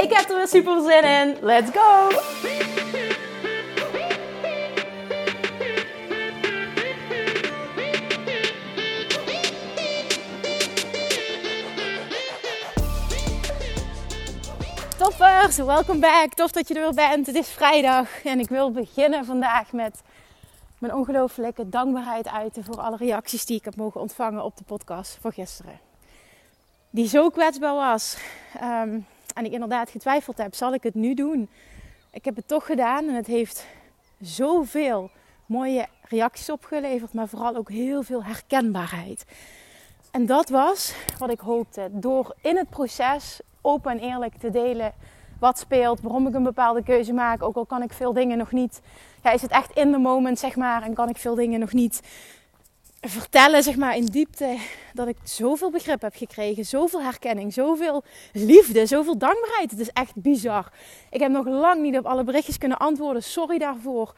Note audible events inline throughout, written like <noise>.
Ik heb er weer super zin in. Let's go! Toppers, welkom back. Tof dat je er weer bent. Het is vrijdag en ik wil beginnen vandaag met mijn ongelooflijke dankbaarheid uiten voor alle reacties die ik heb mogen ontvangen op de podcast van gisteren. Die zo kwetsbaar was. Um, en ik inderdaad getwijfeld heb, zal ik het nu doen? Ik heb het toch gedaan en het heeft zoveel mooie reacties opgeleverd, maar vooral ook heel veel herkenbaarheid. En dat was wat ik hoopte. Door in het proces open en eerlijk te delen wat speelt, waarom ik een bepaalde keuze maak. Ook al kan ik veel dingen nog niet. Ja, is het echt in the moment, zeg maar. En kan ik veel dingen nog niet vertellen, zeg maar, in diepte. Dat ik zoveel begrip heb gekregen. Zoveel herkenning, zoveel liefde, zoveel dankbaarheid. Het is echt bizar. Ik heb nog lang niet op alle berichtjes kunnen antwoorden. Sorry daarvoor.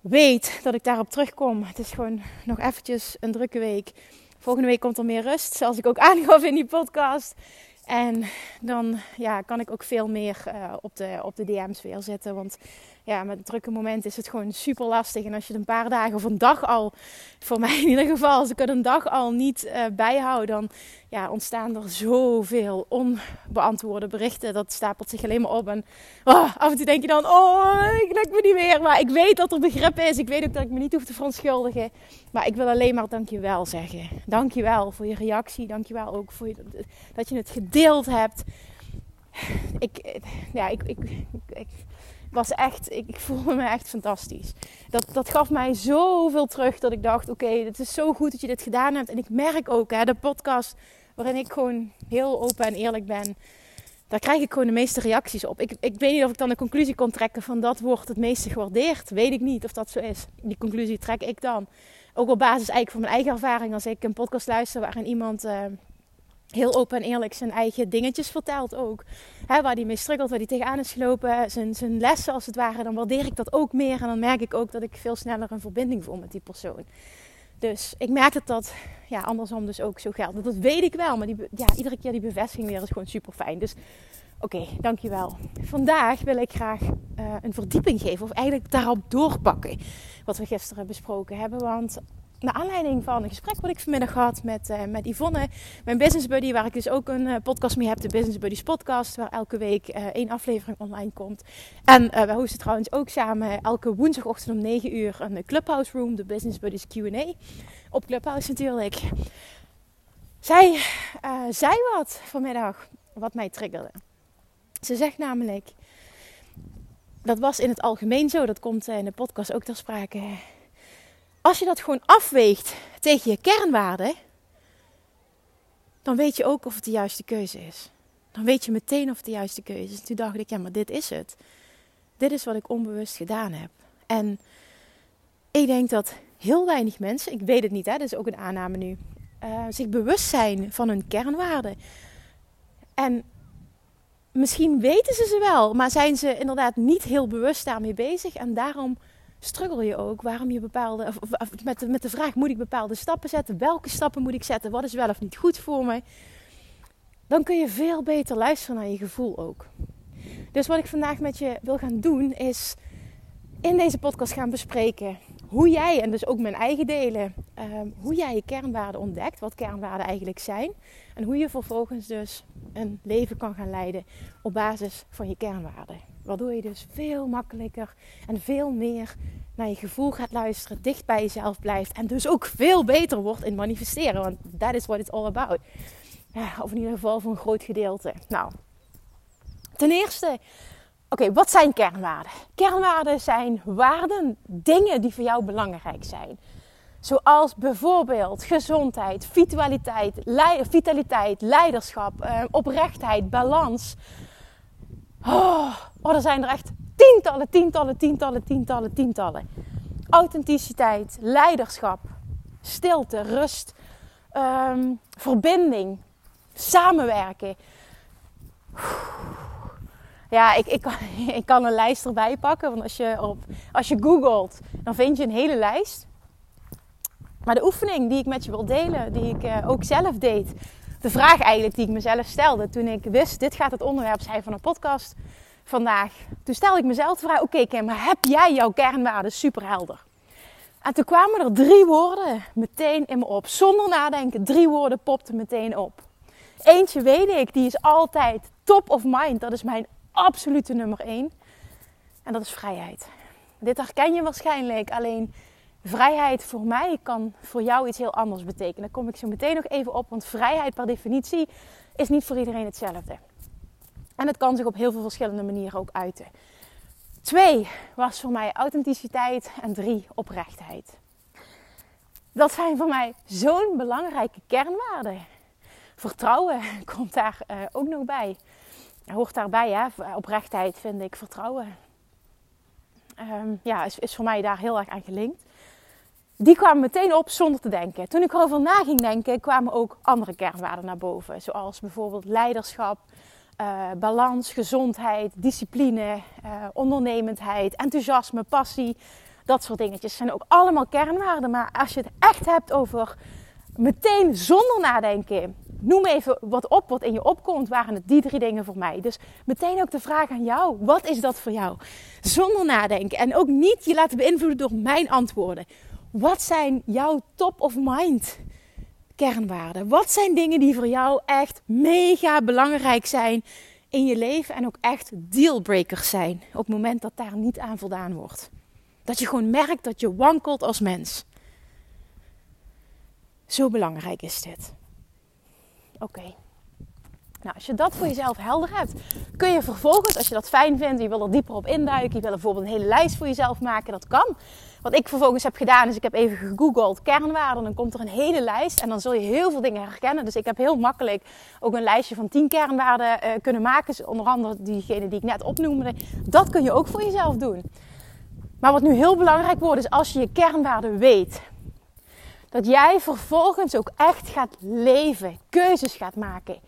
Weet dat ik daarop terugkom. Het is gewoon nog eventjes een drukke week. Volgende week komt er meer rust, zoals ik ook <laughs> aangaf in die podcast. En dan ja, kan ik ook veel meer uh, op, de, op de DM's weer zetten. Want ja, met drukke moment is het gewoon super lastig. En als je het een paar dagen of een dag al, voor mij in ieder geval, als ik het een dag al niet uh, bijhoud, dan ja, ontstaan er zoveel onbeantwoorde berichten. Dat stapelt zich alleen maar op. En oh, af en toe denk je dan, oh, ik lukt me niet meer. Maar ik weet dat er begrip is. Ik weet ook dat ik me niet hoef te verontschuldigen. Maar ik wil alleen maar dankjewel zeggen. Dankjewel voor je reactie. Dankjewel ook voor je, dat je het gedeeld hebt. Ik, ja, ik, ik was echt, ik, ik, voelde me echt fantastisch. Dat, dat gaf mij zoveel terug dat ik dacht: oké, het is zo goed dat je dit gedaan hebt. En ik merk ook, hè, de podcast waarin ik gewoon heel open en eerlijk ben, daar krijg ik gewoon de meeste reacties op. Ik, ik weet niet of ik dan de conclusie kon trekken van dat wordt het meeste gewaardeerd. Weet ik niet of dat zo is. Die conclusie trek ik dan. Ook op basis eigenlijk van mijn eigen ervaring. Als ik een podcast luister waarin iemand. Uh, heel open en eerlijk zijn eigen dingetjes vertelt ook. He, waar hij mee struggelt, waar hij tegenaan is gelopen, zijn, zijn lessen als het ware. Dan waardeer ik dat ook meer en dan merk ik ook dat ik veel sneller een verbinding voel met die persoon. Dus ik merk dat dat ja, andersom dus ook zo geldt. Dat weet ik wel, maar die, ja, iedere keer die bevestiging weer is gewoon super fijn. Dus oké, dankjewel. Vandaag wil ik graag uh, een verdieping geven of eigenlijk daarop doorpakken wat we gisteren besproken hebben. Want naar aanleiding van een gesprek wat ik vanmiddag had met, uh, met Yvonne, mijn business buddy, waar ik dus ook een uh, podcast mee heb, de Business Buddies podcast, waar elke week uh, één aflevering online komt. En wij hosten trouwens ook samen elke woensdagochtend om 9 uur een Clubhouse Room, de Business Buddies Q&A, op Clubhouse natuurlijk. Zij zei wat vanmiddag, wat mij triggerde. Ze zegt namelijk, dat was in het algemeen zo, dat komt in de podcast ook ter sprake als je dat gewoon afweegt tegen je kernwaarden, dan weet je ook of het de juiste keuze is. Dan weet je meteen of het de juiste keuze is. Toen dacht ik, ja, maar dit is het. Dit is wat ik onbewust gedaan heb. En ik denk dat heel weinig mensen, ik weet het niet, hè, dat is ook een aanname nu, uh, zich bewust zijn van hun kernwaarden. En misschien weten ze ze wel, maar zijn ze inderdaad niet heel bewust daarmee bezig. En daarom struggle je ook waarom je bepaalde, of, met, de, met de vraag: moet ik bepaalde stappen zetten? Welke stappen moet ik zetten? Wat is wel of niet goed voor me? Dan kun je veel beter luisteren naar je gevoel ook. Dus wat ik vandaag met je wil gaan doen, is in deze podcast gaan bespreken hoe jij, en dus ook mijn eigen delen, um, hoe jij je kernwaarden ontdekt, wat kernwaarden eigenlijk zijn. En hoe je vervolgens dus een leven kan gaan leiden op basis van je kernwaarden. Waardoor je dus veel makkelijker en veel meer naar je gevoel gaat luisteren, dicht bij jezelf blijft en dus ook veel beter wordt in manifesteren. Want that is what it's all about. Of in ieder geval voor een groot gedeelte. Nou, ten eerste, oké, wat zijn kernwaarden? Kernwaarden zijn waarden, dingen die voor jou belangrijk zijn. Zoals bijvoorbeeld gezondheid, vitaliteit, vitaliteit leiderschap, eh, oprechtheid, balans Oh, oh, er zijn er echt tientallen, tientallen, tientallen, tientallen, tientallen. Authenticiteit, leiderschap, stilte, rust, ehm, verbinding, samenwerken. Ja, ik, ik, kan, <laughs> ik kan een lijst erbij pakken. Want als je, op, als je googelt, dan vind je een hele lijst. Maar de oefening die ik met je wil delen, die ik uh, ook zelf deed. De vraag eigenlijk die ik mezelf stelde toen ik wist, dit gaat het onderwerp zijn van een podcast vandaag. Toen stelde ik mezelf de vraag, oké okay, Kim, maar heb jij jouw kernwaarden super helder? En toen kwamen er drie woorden meteen in me op. Zonder nadenken, drie woorden popten meteen op. Eentje weet ik, die is altijd top of mind. Dat is mijn absolute nummer één. En dat is vrijheid. Dit herken je waarschijnlijk. Alleen vrijheid voor mij kan voor jou iets heel anders betekenen. Daar kom ik zo meteen nog even op. Want vrijheid per definitie is niet voor iedereen hetzelfde. En het kan zich op heel veel verschillende manieren ook uiten. Twee was voor mij authenticiteit en drie oprechtheid. Dat zijn voor mij zo'n belangrijke kernwaarden. Vertrouwen <laughs> komt daar uh, ook nog bij. Hoort daarbij, hè? oprechtheid vind ik vertrouwen. Um, ja, is, is voor mij daar heel erg aan gelinkt. Die kwamen meteen op zonder te denken. Toen ik erover na ging denken, kwamen ook andere kernwaarden naar boven. Zoals bijvoorbeeld leiderschap, uh, balans, gezondheid, discipline, uh, ondernemendheid, enthousiasme, passie. Dat soort dingetjes zijn ook allemaal kernwaarden. Maar als je het echt hebt over meteen zonder nadenken. Noem even wat op wat in je opkomt. Waren het die drie dingen voor mij? Dus meteen ook de vraag aan jou. Wat is dat voor jou? Zonder nadenken. En ook niet je laten beïnvloeden door mijn antwoorden. Wat zijn jouw top of mind kernwaarden? Wat zijn dingen die voor jou echt mega belangrijk zijn in je leven en ook echt dealbreakers zijn op het moment dat daar niet aan voldaan wordt? Dat je gewoon merkt dat je wankelt als mens. Zo belangrijk is dit. Oké. Nou, als je dat voor jezelf helder hebt, kun je vervolgens, als je dat fijn vindt, je wil er dieper op induiken, je wil bijvoorbeeld een hele lijst voor jezelf maken, dat kan. Wat ik vervolgens heb gedaan, is ik heb even gegoogeld kernwaarden. Dan komt er een hele lijst en dan zul je heel veel dingen herkennen. Dus ik heb heel makkelijk ook een lijstje van 10 kernwaarden uh, kunnen maken. Onder andere diegene die ik net opnoemde. Dat kun je ook voor jezelf doen. Maar wat nu heel belangrijk wordt, is als je je kernwaarden weet. Dat jij vervolgens ook echt gaat leven, keuzes gaat maken.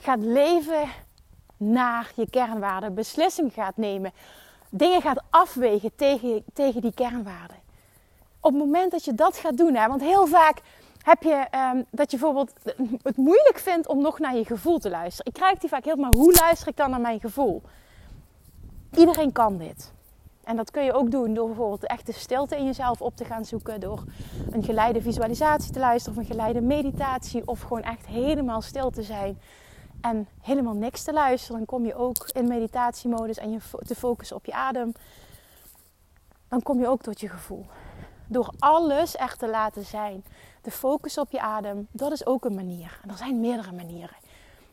Gaat leven naar je kernwaarden, beslissingen gaat nemen dingen gaat afwegen tegen, tegen die kernwaarden. Op het moment dat je dat gaat doen, hè, want heel vaak heb je um, dat je bijvoorbeeld het moeilijk vindt om nog naar je gevoel te luisteren. Ik krijg die vaak heel, maar hoe luister ik dan naar mijn gevoel? Iedereen kan dit. En dat kun je ook doen door bijvoorbeeld de echte stilte in jezelf op te gaan zoeken. Door een geleide visualisatie te luisteren of een geleide meditatie. Of gewoon echt helemaal stil te zijn en helemaal niks te luisteren, dan kom je ook in meditatiemodus en je te focussen op je adem. Dan kom je ook tot je gevoel. Door alles echt te laten zijn. De focus op je adem, dat is ook een manier. En er zijn meerdere manieren.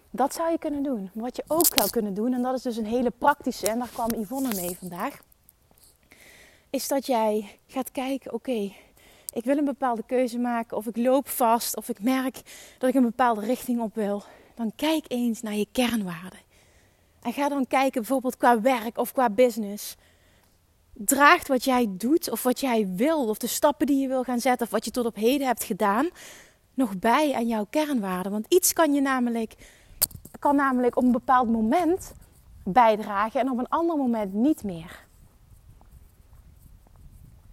Dat zou je kunnen doen. Wat je ook zou kunnen doen, en dat is dus een hele praktische, en daar kwam Yvonne mee vandaag. Is dat jij gaat kijken, oké, ik wil een bepaalde keuze maken, of ik loop vast, of ik merk dat ik een bepaalde richting op wil dan kijk eens naar je kernwaarden. En ga dan kijken bijvoorbeeld qua werk of qua business. Draagt wat jij doet of wat jij wil, of de stappen die je wil gaan zetten, of wat je tot op heden hebt gedaan, nog bij aan jouw kernwaarden. Want iets kan je namelijk, kan namelijk op een bepaald moment bijdragen en op een ander moment niet meer.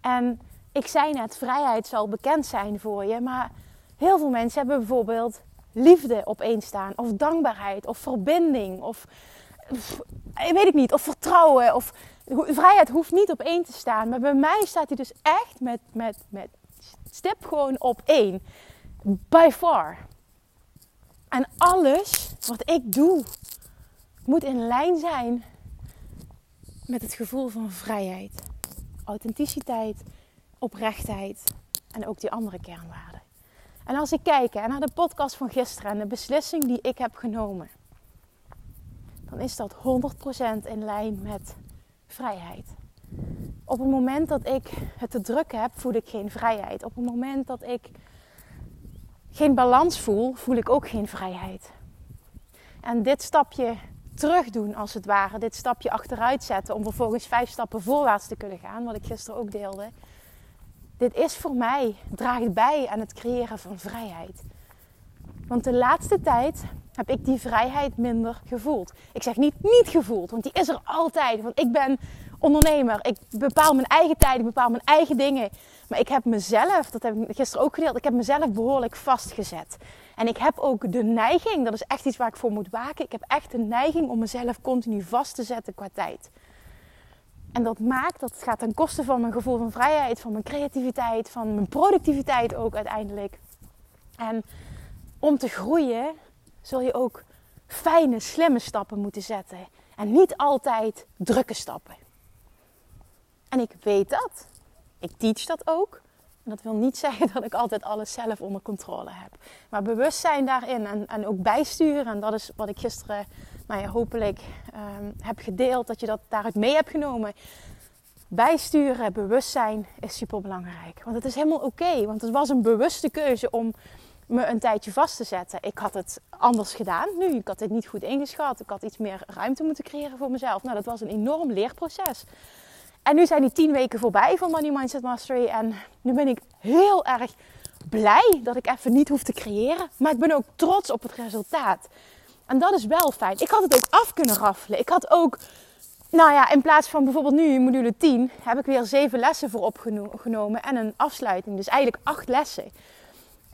En ik zei net, vrijheid zal bekend zijn voor je, maar heel veel mensen hebben bijvoorbeeld liefde opeens staan. Of dankbaarheid. Of verbinding. Of, weet ik niet. Of vertrouwen. Of vrijheid hoeft niet op één te staan. Maar bij mij staat hij dus echt met, met, met stip gewoon op één. By far. En alles wat ik doe moet in lijn zijn met het gevoel van vrijheid, authenticiteit, oprechtheid en ook die andere kernwaarden. En als ik kijk naar de podcast van gisteren en de beslissing die ik heb genomen, dan is dat 100% in lijn met vrijheid. Op het moment dat ik het te druk heb, voel ik geen vrijheid. Op het moment dat ik geen balans voel, voel ik ook geen vrijheid. En dit stapje terug doen, als het ware. Dit stapje achteruit zetten om vervolgens vijf stappen voorwaarts te kunnen gaan. Wat ik gisteren ook deelde. Dit is voor mij, draagt bij aan het creëren van vrijheid. Want de laatste tijd heb ik die vrijheid minder gevoeld. Ik zeg niet niet gevoeld, want die is er altijd. Want ik ben ondernemer. Ik bepaal mijn eigen tijd, ik bepaal mijn eigen dingen. Maar ik heb mezelf, dat heb ik gisteren ook gedeeld, ik heb mezelf behoorlijk vastgezet. En ik heb ook de neiging, dat is echt iets waar ik voor moet waken. Ik heb echt de neiging om mezelf continu vast te zetten qua tijd. En dat maakt, dat gaat ten koste van mijn gevoel van vrijheid, van mijn creativiteit, van mijn productiviteit ook uiteindelijk. En om te groeien zul je ook fijne, slimme stappen moeten zetten. En niet altijd drukke stappen. En ik weet dat. Ik teach dat ook. Dat wil niet <laughs> zeggen dat ik altijd alles zelf onder controle heb. Maar bewustzijn daarin en, en ook bijsturen. En dat is wat ik gisteren nou ja, hopelijk um, heb gedeeld. Dat je dat daaruit mee hebt genomen. Bijsturen, bewustzijn is super belangrijk. Want het is helemaal oké. want het was een bewuste keuze om me een tijdje vast te zetten. Ik had het anders gedaan nu. Ik had dit niet goed ingeschat. Ik had iets meer ruimte moeten creëren voor mezelf. Nou, dat was een enorm leerproces. En nu zijn die tien weken voorbij van Money Mindset Mastery. En nu ben ik heel erg blij dat ik even niet hoef te creëren. Maar ik ben ook trots op het resultaat. En dat is wel fijn. Ik had het ook af kunnen raffelen. Ik had ook, nou ja, in plaats van bijvoorbeeld nu module 10, heb ik weer zeven lessen voor opgenomen en een afsluiting. Dus eigenlijk acht lessen.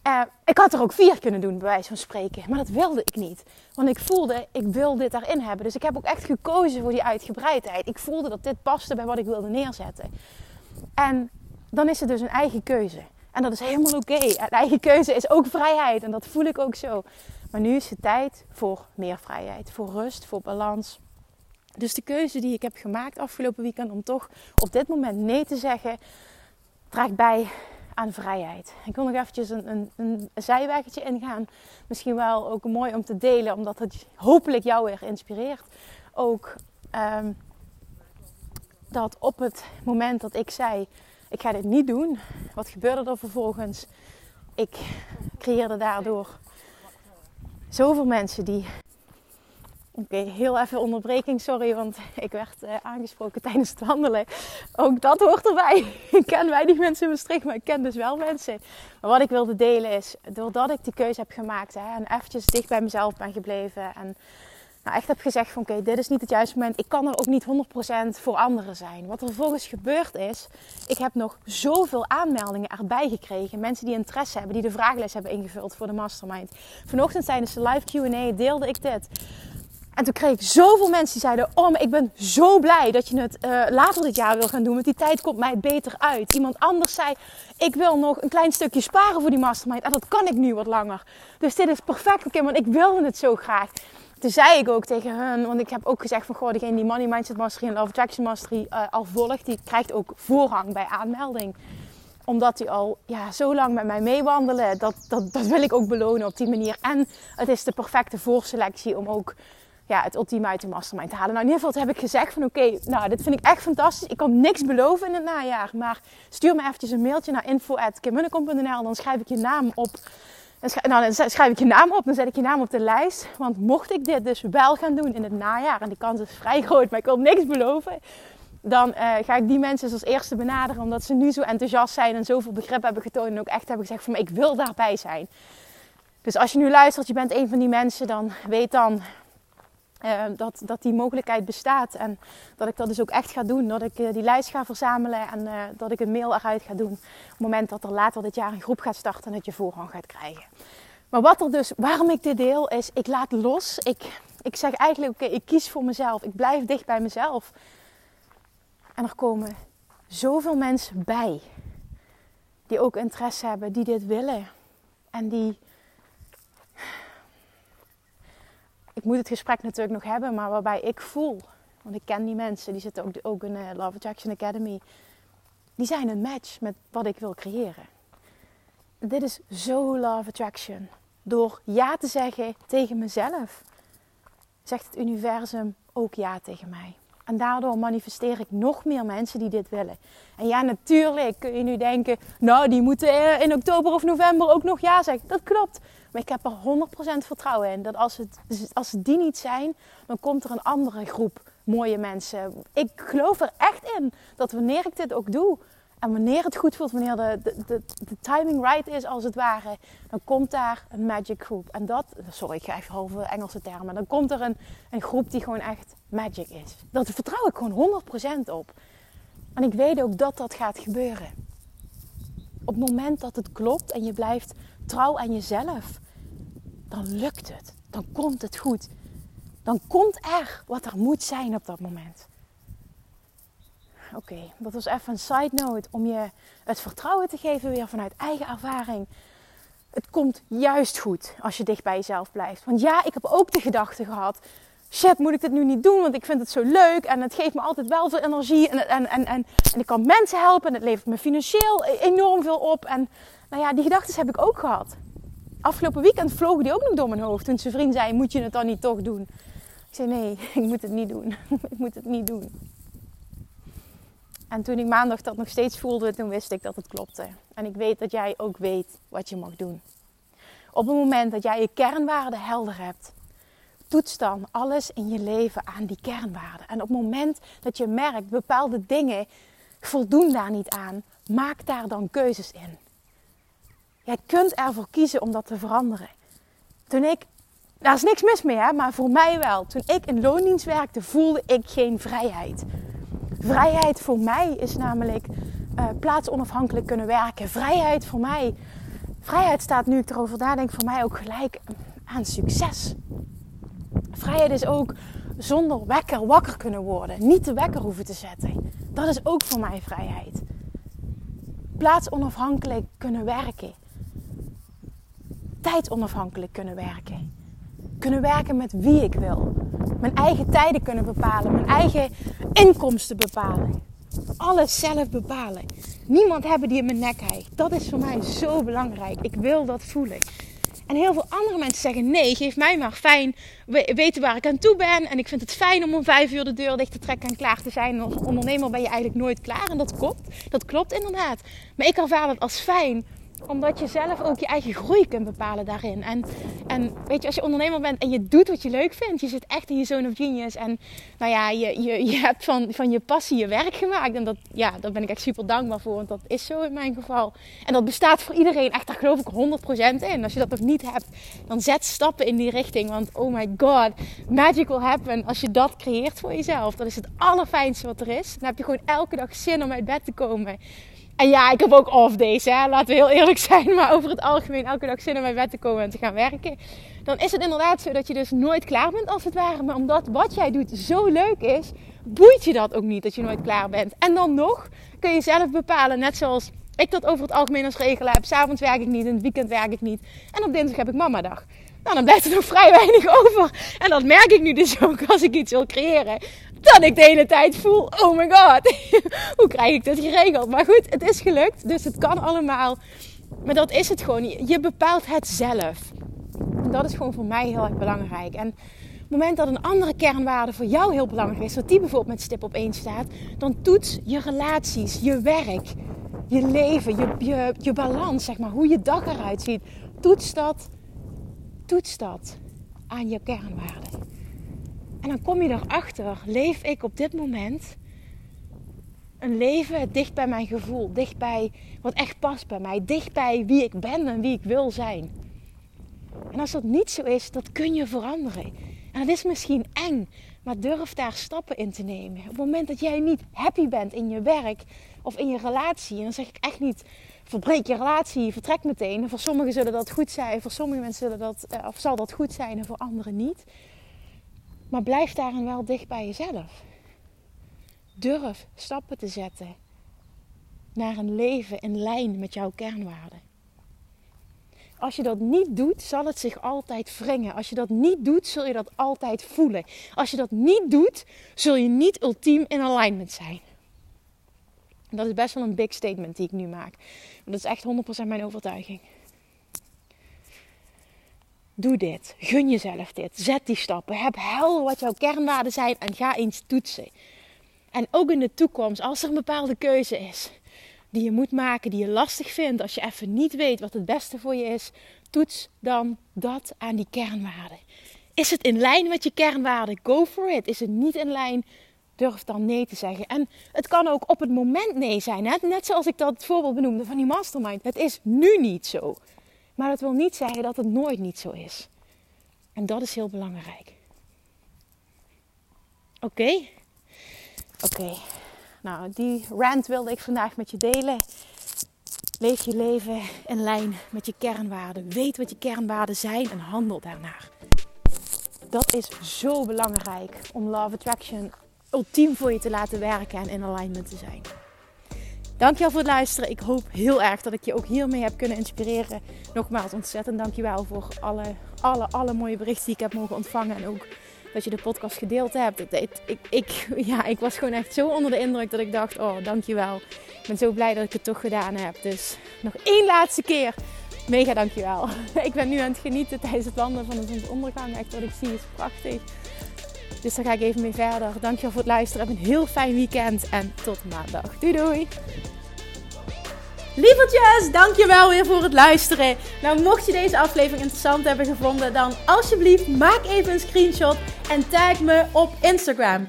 Uh, ik had er ook vier kunnen doen, bij wijze van spreken. Maar dat wilde ik niet. Want ik voelde, ik wil dit daarin hebben. Dus ik heb ook echt gekozen voor die uitgebreidheid. Ik voelde dat dit paste bij wat ik wilde neerzetten. En dan is het dus een eigen keuze. En dat is helemaal oké. Okay. Eigen keuze is ook vrijheid. En dat voel ik ook zo. Maar nu is het tijd voor meer vrijheid. Voor rust, voor balans. Dus de keuze die ik heb gemaakt afgelopen weekend om toch op dit moment nee te zeggen, draagt bij aan vrijheid. Ik wil nog eventjes een, een, een ingaan. Misschien wel ook mooi om te delen, omdat het hopelijk jou weer inspireert. Ook um, dat op het moment dat ik zei: Ik ga dit niet doen, wat gebeurde er vervolgens? Ik creëerde daardoor zoveel mensen die Oké, heel even onderbreking, sorry, want <laughs> ik werd uh, aangesproken tijdens het wandelen. Ook dat hoort erbij. ik ken weinig mensen in Maastricht, maar ik ken dus wel mensen. Maar wat ik wilde delen is, doordat ik die keuze heb gemaakt hè, en eventjes dicht bij mezelf ben gebleven en nou, echt heb gezegd van oké, dit is niet het juiste moment. Ik kan er ook niet 100% voor anderen zijn. Wat er vervolgens gebeurd is, ik heb nog zoveel aanmeldingen erbij gekregen. Mensen die interesse hebben, die de vragenlijst hebben ingevuld voor de mastermind. Vanochtend tijdens de live Q&A deelde ik dit. En toen kreeg ik zoveel mensen die zeiden: Oh, ik ben zo blij dat je het uh, later dit jaar wil gaan doen. Want die tijd komt mij beter uit. Iemand anders zei: Ik wil nog een klein stukje sparen voor die mastermind. En dat kan ik nu wat langer. Dus dit is perfect oké, want ik wilde het zo graag. Toen zei ik ook tegen hen, want ik heb ook gezegd van goh, degene die Money Mindset Mastery en Love Attraction Mastery uh, al volgt, die krijgt ook voorrang bij aanmelding. Omdat die al ja, zo lang met mij meewandelen, dat, dat, dat wil ik ook belonen op die manier. En het is de perfecte voorselectie om ook ja, het ultieme uit de mastermind te halen. Nou, in ieder geval heb ik gezegd van oké, nou, dit vind ik echt fantastisch. Ik kan niks beloven in het najaar, maar stuur me eventjes een mailtje naar info.kimmunnekom.nl dan schrijf ik je naam op. Nou, dan schrijf ik je naam op, dan zet ik je naam op de lijst. Want mocht ik dit dus wel gaan doen in het najaar, en die kans is vrij groot, maar ik wil niks beloven. Dan uh, ga ik die mensen als eerste benaderen, omdat ze nu zo enthousiast zijn en zoveel begrip hebben getoond. En ook echt hebben gezegd van, ik wil daarbij zijn. Dus als je nu luistert, je bent een van die mensen, dan weet dan uh, dat, dat die mogelijkheid bestaat. En dat ik dat dus ook echt ga doen. Dat ik uh, die lijst ga verzamelen en uh, dat ik een mail eruit ga doen. Op het moment dat er later dit jaar een groep gaat starten en dat je voorrang gaat krijgen. Maar wat er dus, waarom ik dit deel, is ik laat los. Ik, ik zeg eigenlijk, oké, ik kies voor mezelf. Ik blijf dicht bij mezelf. En er komen zoveel mensen bij. Die ook interesse hebben, die dit willen. En die ik moet het gesprek natuurlijk nog hebben, maar waarbij ik voel, want ik ken die mensen, die zitten ook, ook in uh, Love Attraction Academy, die zijn een match met wat ik wil creëren. Dit is zo Love Attraction. Door ja te zeggen tegen mezelf, zegt het universum ook ja tegen mij. En daardoor manifesteer ik nog meer mensen die dit willen. En ja, natuurlijk kun je nu denken, nou, die moeten in oktober of november ook nog ja zeggen. Dat klopt. Maar ik heb er 100% vertrouwen in dat als, het, als die niet zijn, dan komt er een andere groep mooie mensen. Ik geloof er echt in dat wanneer ik dit ook doe, en wanneer het goed voelt, wanneer de, de, de, timing right is als het ware, dan komt daar een magic groep. En dat, sorry, ik ga even halve Engelse termen. Dan komt er een, een groep die gewoon echt magic is. Daar vertrouw ik gewoon 100% op. En ik weet ook dat dat gaat gebeuren. Op het moment dat het klopt en je blijft trouw aan jezelf, dan lukt het. Dan komt het goed. Dan komt er wat er moet zijn op dat moment. Oké, dat was even een side note om je het vertrouwen te geven weer vanuit eigen ervaring. Het komt juist goed als je dicht bij jezelf blijft. Want ja, ik heb ook de gedachte gehad: shit, moet ik dit nu niet doen? Want ik vind het zo leuk en het geeft me altijd wel veel energie. En, en, en, en, en ik kan mensen helpen en het levert me financieel enorm veel op. En nou ja, die gedachten heb ik ook gehad. Afgelopen weekend vlogen die ook nog door mijn hoofd. Toen zijn vriend zei: Moet je het dan niet toch doen? Ik zei: Nee, <laughs> ik moet het niet doen. <laughs> ik moet het niet doen. En toen ik maandag dat nog steeds voelde, toen wist ik dat het klopte. En ik weet dat jij ook weet wat je mag doen. Op het moment dat jij je kernwaarden helder hebt, toets dan alles in je leven aan die kernwaarden. En op het moment dat je merkt bepaalde dingen voldoen daar niet aan, maak daar dan keuzes in. Jij kunt ervoor kiezen om dat te veranderen. Toen ik, daar is niks mis mee, hè, maar voor mij wel. Toen ik in loondienst werkte, voelde ik geen vrijheid. Vrijheid voor mij is namelijk uh, plaatsonafhankelijk kunnen werken. Vrijheid voor mij, vrijheid staat nu ik erover nadenk, voor mij ook gelijk aan succes. Vrijheid is ook zonder wekker wakker kunnen worden. Niet de wekker hoeven te zetten. Dat is ook voor mij vrijheid. Plaatsonafhankelijk kunnen werken. Tijdonafhankelijk kunnen werken. Kunnen werken met wie ik wil. Mijn eigen tijden kunnen bepalen. Mijn eigen inkomsten bepalen. Alles zelf bepalen. Niemand hebben die in mijn nek hijgt. Dat is voor mij zo belangrijk. Ik wil dat voelen. En heel veel andere mensen zeggen: nee, geef mij maar fijn weten waar ik aan toe ben. En ik vind het fijn om om vijf uur de deur dicht te trekken en klaar te zijn. En als ondernemer ben je eigenlijk nooit klaar. En dat klopt. Dat klopt inderdaad. Maar ik ervaar het als fijn omdat je zelf ook je eigen groei kunt bepalen daarin. En, en weet je, als je ondernemer bent en je doet wat je leuk vindt, je zit echt in je zone of genius. En nou ja, je, je, je hebt van, van je passie je werk gemaakt. En dat, ja, daar ben ik echt super dankbaar voor, want dat is zo in mijn geval. En dat bestaat voor iedereen, echt daar geloof ik 100% in. Als je dat nog niet hebt, dan zet stappen in die richting. Want oh my god, magic will happen als je dat creëert voor jezelf. Dat is het allerfijnste wat er is. Dan heb je gewoon elke dag zin om uit bed te komen. En ja, ik heb ook off days, laten we heel eerlijk zijn. Maar over het algemeen elke dag zin om bij bed te komen en te gaan werken. Dan is het inderdaad zo dat je dus nooit klaar bent als het ware. Maar omdat wat jij doet zo leuk is, boeit je dat ook niet dat je nooit klaar bent. En dan nog kun je zelf bepalen, net zoals ik dat over het algemeen als regel heb. S'avonds werk ik niet, in het weekend werk ik niet. En op dinsdag heb ik mamadag. Nou, dan blijft er nog vrij weinig over. En dat merk ik nu dus <laughs> ook als ik iets wil creëren dat ik de hele tijd voel: oh my god, <laughs> hoe krijg ik dit geregeld? Maar goed, het is gelukt, dus het kan allemaal. Maar dat is het gewoon. Je bepaalt het zelf. En dat is gewoon voor mij heel erg belangrijk. En op het moment dat een andere kernwaarde voor jou heel belangrijk is, dat die bijvoorbeeld met stip op één staat, dan toets je relaties, je werk, je leven, je, je, je balans, zeg maar, hoe je dag eruit ziet. Toets dat, toets dat aan je kernwaarden. En dan kom je erachter, leef ik op dit moment een leven dicht bij mijn gevoel, dicht bij wat echt past bij mij, dicht bij wie ik ben en wie ik wil zijn. En als dat niet zo is, dat kun je veranderen. En dat is misschien eng, maar durf daar stappen in te nemen. Op het moment dat jij niet happy bent in je werk of in je relatie, en dan zeg ik echt niet verbreek je relatie, vertrek meteen. voor sommigen zullen dat goed zijn, voor sommige mensen zullen dat, eh, of zal dat goed zijn en voor anderen niet. Maar blijf daarin wel dicht bij jezelf. Durf stappen te zetten naar een leven in lijn met jouw kernwaarden. Als je dat niet doet, zal het zich altijd wringen. Als je dat niet doet, zul je dat altijd voelen. Als je dat niet doet, zul je niet ultiem in alignment zijn. Dat is best wel een big statement die ik nu maak. Dat is echt 100% mijn overtuiging. Doe dit. Gun jezelf dit. Zet die stappen. Heb helder wat jouw kernwaarden zijn en ga eens toetsen. En ook in de toekomst, als er een bepaalde keuze is die je moet maken, die je lastig vindt, als je even niet weet wat het beste voor je is, toets dan dat aan die kernwaarden. Is het in lijn met je kernwaarden? Go for it. Is het niet in lijn? Durf dan nee te zeggen. En het kan ook op het moment nee zijn. Net zoals ik dat voorbeeld benoemde van die mastermind. Het is nu niet zo. Maar dat wil niet zeggen dat het nooit niet zo is. En dat is heel belangrijk. Oké? Oké. Nou, die rant wilde ik vandaag met je delen. Leef je leven in lijn met je kernwaarden. Weet wat je kernwaarden zijn en handel daarnaar. Dat is zo belangrijk om Love Attraction ultiem voor je te laten werken en in alignment te zijn. Dankjewel voor het luisteren. Ik hoop heel erg dat ik je ook hiermee heb kunnen inspireren. Nogmaals, ontzettend dankjewel voor alle, alle, alle mooie berichten die ik heb mogen ontvangen. En ook dat je de podcast gedeeld hebt. Ik, ik, ja, ik was gewoon echt zo onder de indruk dat ik dacht, oh dankjewel. Ik ben zo blij dat ik het toch gedaan heb. Dus nog één laatste keer. Mega dankjewel. <laughs> Ik ben nu aan het genieten tijdens het landen van de zonsondergang. Echt wat ik zie is prachtig. Dus daar ga ik even mee verder. Dankjewel voor het luisteren. Heb een heel fijn weekend en tot maandag. Doei doei! Lievertjes, dankjewel weer voor het luisteren. Nou, mocht je deze aflevering interessant hebben gevonden, dan alsjeblieft maak even een screenshot en tag me op Instagram.